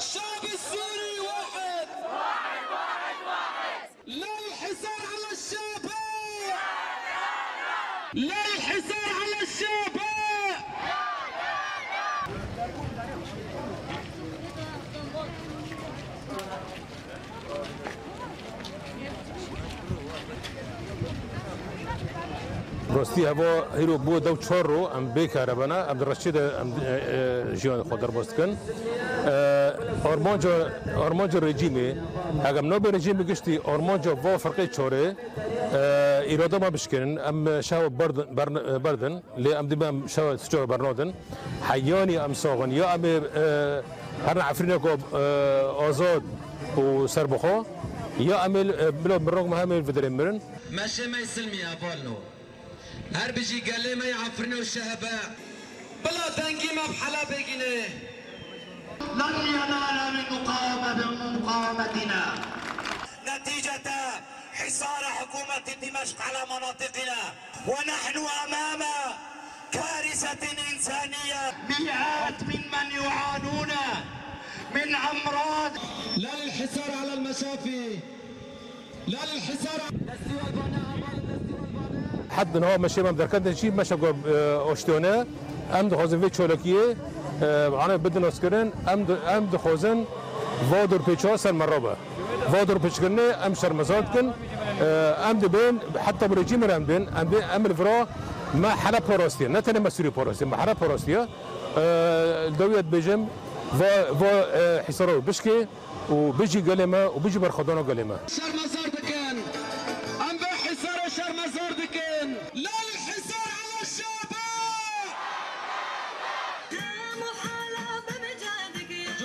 الشعب السوري واحد. واحد واحد واحد لا الحصار على الشعب. لا الحصار على الشعب. راستی هوا هیرو بو دو چهار رو ام بیکاره بنا ام رشید ام جیان خود در باست کن. آه، آرمانجا آرمانجا رژیمی اگر نو به رژیم گشتی آرمانجا و فرقی چهاره ایراده ما بشکنن ام شاو بردن بردن لی ام دیمم شاو سجا برنادن حیانی ام ساغن یا ام هر عفرینه کو آزاد و سربخو یا ام بلا برنامج مهم فدریم مرن ماشي ما يسلمي يا بالنو هر بيجي قال لي ما يعفرنا الشهباء بلا تنقي ما بحلا بيجيني لن ينال من مقاومة مقاومتنا نتيجة حصار حكومة دمشق على مناطقنا. ونحن أمام كارثة إنسانية. مئات ممن يعانون من أمراض. لا للحصار على المشافي. لا للحصار حد نها مشي من دركت شيء مشى جو اشتونه ام دخوزن في چولکیه أنا بدن اسکرن ام ام دخوزن وادر پیچا سر مرابه وادر کنه ام شرمزاد کن ام دبین حتى برجيم ام بين ام بين ام الفرا ما حرا باراستيا نه تنه مسؤولي باراستيا ما حرا باراستيا دويت بيجم و و حصارو بشكي وبيجي قلمه وبيجي برخدانه قلمه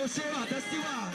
Desce lá, desce lá.